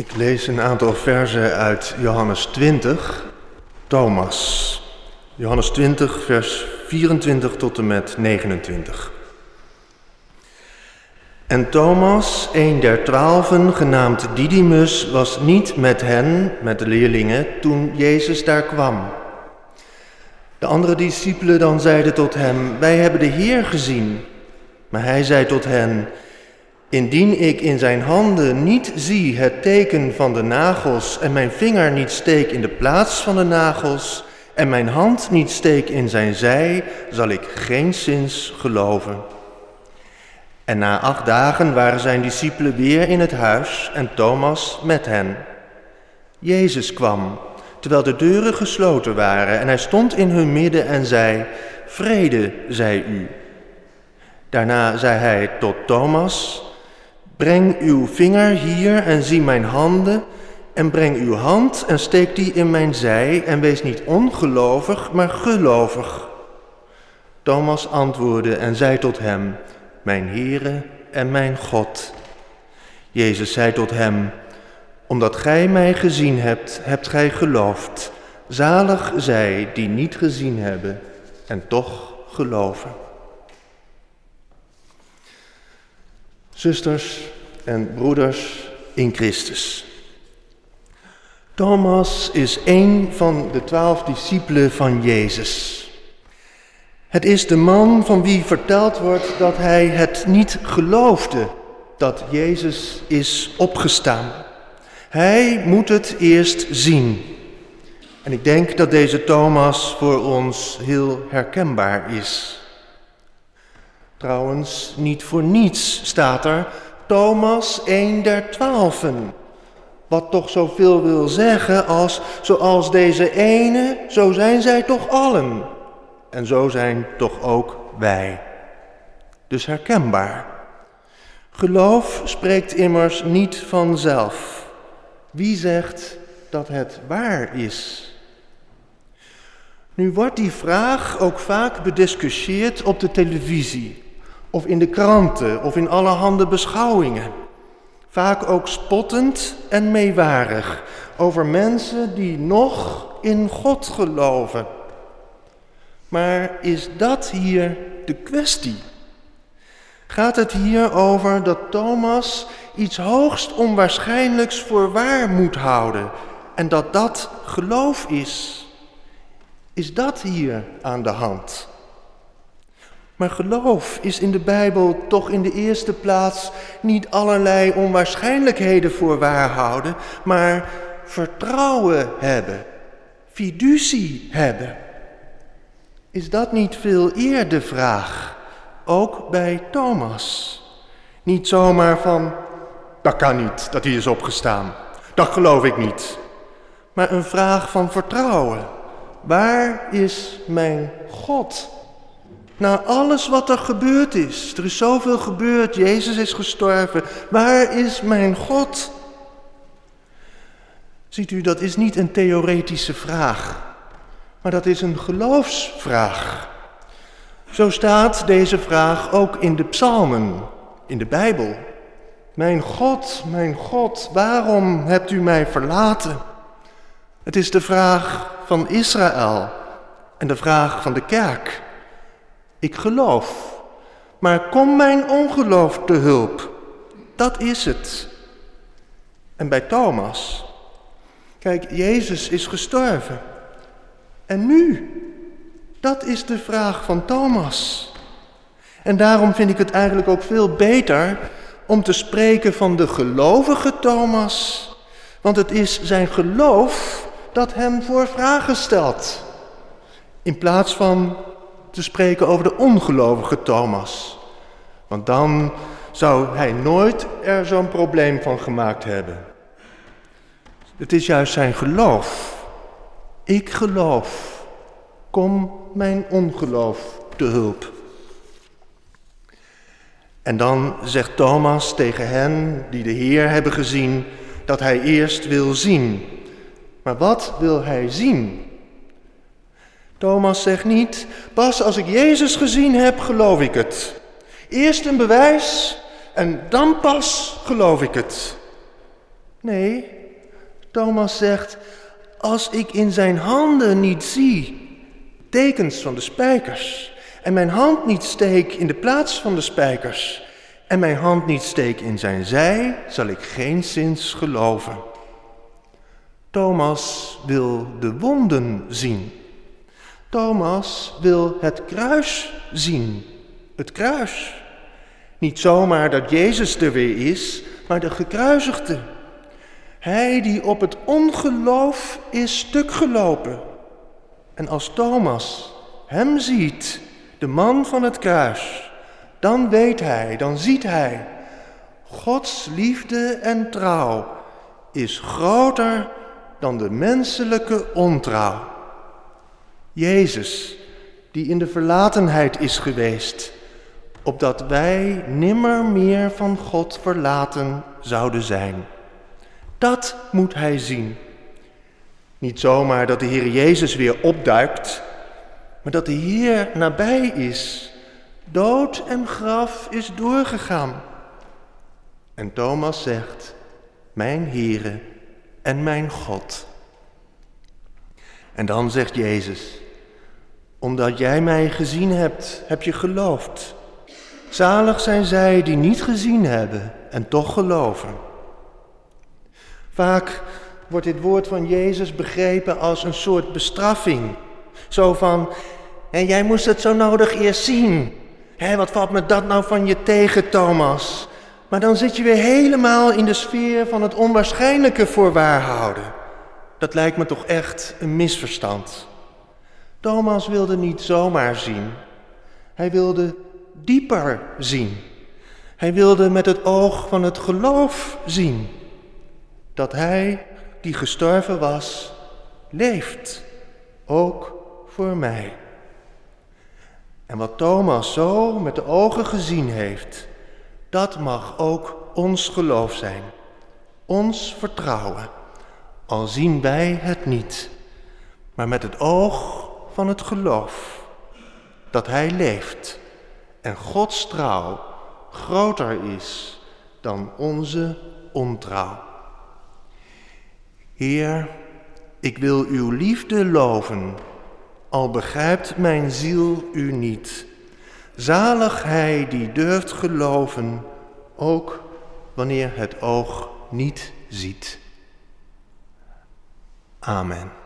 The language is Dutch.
Ik lees een aantal versen uit Johannes 20, Thomas. Johannes 20, vers 24 tot en met 29. En Thomas, een der twaalfen, genaamd Didymus, was niet met hen, met de leerlingen, toen Jezus daar kwam. De andere discipelen dan zeiden tot hem, wij hebben de Heer gezien. Maar hij zei tot hen, Indien ik in zijn handen niet zie het teken van de nagels en mijn vinger niet steek in de plaats van de nagels en mijn hand niet steek in zijn zij, zal ik geen zins geloven. En na acht dagen waren zijn discipelen weer in het huis en Thomas met hen. Jezus kwam, terwijl de deuren gesloten waren, en hij stond in hun midden en zei, Vrede, zij u. Daarna zei hij tot Thomas, Breng uw vinger hier en zie mijn handen, en breng uw hand en steek die in mijn zij, en wees niet ongelovig, maar gelovig. Thomas antwoordde en zei tot hem, Mijn Heere en mijn God. Jezus zei tot hem, Omdat gij mij gezien hebt, hebt gij geloofd. Zalig zij die niet gezien hebben en toch geloven. Zusters en broeders in Christus. Thomas is een van de twaalf discipelen van Jezus. Het is de man van wie verteld wordt dat hij het niet geloofde dat Jezus is opgestaan. Hij moet het eerst zien. En ik denk dat deze Thomas voor ons heel herkenbaar is. Trouwens, niet voor niets staat er Thomas, een der twaalfen. Wat toch zoveel wil zeggen als, zoals deze ene, zo zijn zij toch allen. En zo zijn toch ook wij. Dus herkenbaar. Geloof spreekt immers niet vanzelf. Wie zegt dat het waar is? Nu wordt die vraag ook vaak bediscussieerd op de televisie of in de kranten of in allerhande beschouwingen. Vaak ook spottend en meewarig over mensen die nog in God geloven. Maar is dat hier de kwestie? Gaat het hier over dat Thomas iets hoogst onwaarschijnlijks voor waar moet houden en dat dat geloof is? Is dat hier aan de hand? Maar geloof is in de Bijbel toch in de eerste plaats niet allerlei onwaarschijnlijkheden voor waar houden, maar vertrouwen hebben, fiducie hebben. Is dat niet veel eer de vraag, ook bij Thomas? Niet zomaar van, dat kan niet, dat hij is opgestaan. Dat geloof ik niet. Maar een vraag van vertrouwen. Waar is mijn God? Na alles wat er gebeurd is. Er is zoveel gebeurd. Jezus is gestorven. Waar is mijn God? Ziet u, dat is niet een theoretische vraag, maar dat is een geloofsvraag. Zo staat deze vraag ook in de psalmen, in de Bijbel. Mijn God, mijn God, waarom hebt u mij verlaten? Het is de vraag van Israël en de vraag van de kerk. Ik geloof, maar kom mijn ongeloof te hulp. Dat is het. En bij Thomas, kijk, Jezus is gestorven. En nu? Dat is de vraag van Thomas. En daarom vind ik het eigenlijk ook veel beter om te spreken van de gelovige Thomas. Want het is zijn geloof dat hem voor vragen stelt. In plaats van te spreken over de ongelovige Thomas. Want dan zou hij nooit er zo'n probleem van gemaakt hebben. Het is juist zijn geloof. Ik geloof. Kom mijn ongeloof te hulp. En dan zegt Thomas tegen hen die de Heer hebben gezien dat hij eerst wil zien. Maar wat wil hij zien? Thomas zegt niet, pas als ik Jezus gezien heb, geloof ik het. Eerst een bewijs en dan pas geloof ik het. Nee, Thomas zegt, als ik in zijn handen niet zie tekens van de spijkers en mijn hand niet steek in de plaats van de spijkers en mijn hand niet steek in zijn zij, zal ik geen zins geloven. Thomas wil de wonden zien. Thomas wil het kruis zien. Het kruis. Niet zomaar dat Jezus er weer is, maar de gekruisigde. Hij die op het ongeloof is stuk gelopen. En als Thomas hem ziet, de man van het kruis, dan weet hij, dan ziet hij, Gods liefde en trouw is groter dan de menselijke ontrouw. Jezus, die in de verlatenheid is geweest, opdat wij nimmer meer van God verlaten zouden zijn. Dat moet hij zien. Niet zomaar dat de Heer Jezus weer opduikt, maar dat de Heer nabij is. Dood en graf is doorgegaan. En Thomas zegt, mijn Heere en mijn God. En dan zegt Jezus, omdat jij mij gezien hebt, heb je geloofd. Zalig zijn zij die niet gezien hebben en toch geloven. Vaak wordt dit woord van Jezus begrepen als een soort bestraffing. Zo van, en jij moest het zo nodig eerst zien. Hé, wat valt me dat nou van je tegen, Thomas? Maar dan zit je weer helemaal in de sfeer van het onwaarschijnlijke voor waarhouden. Dat lijkt me toch echt een misverstand. Thomas wilde niet zomaar zien. Hij wilde dieper zien. Hij wilde met het oog van het geloof zien dat hij die gestorven was, leeft, ook voor mij. En wat Thomas zo met de ogen gezien heeft, dat mag ook ons geloof zijn, ons vertrouwen, al zien wij het niet, maar met het oog van het geloof dat Hij leeft en Gods trouw groter is dan onze ontrouw. Heer, ik wil uw liefde loven, al begrijpt mijn ziel u niet. Zalig hij die durft geloven, ook wanneer het oog niet ziet. Amen.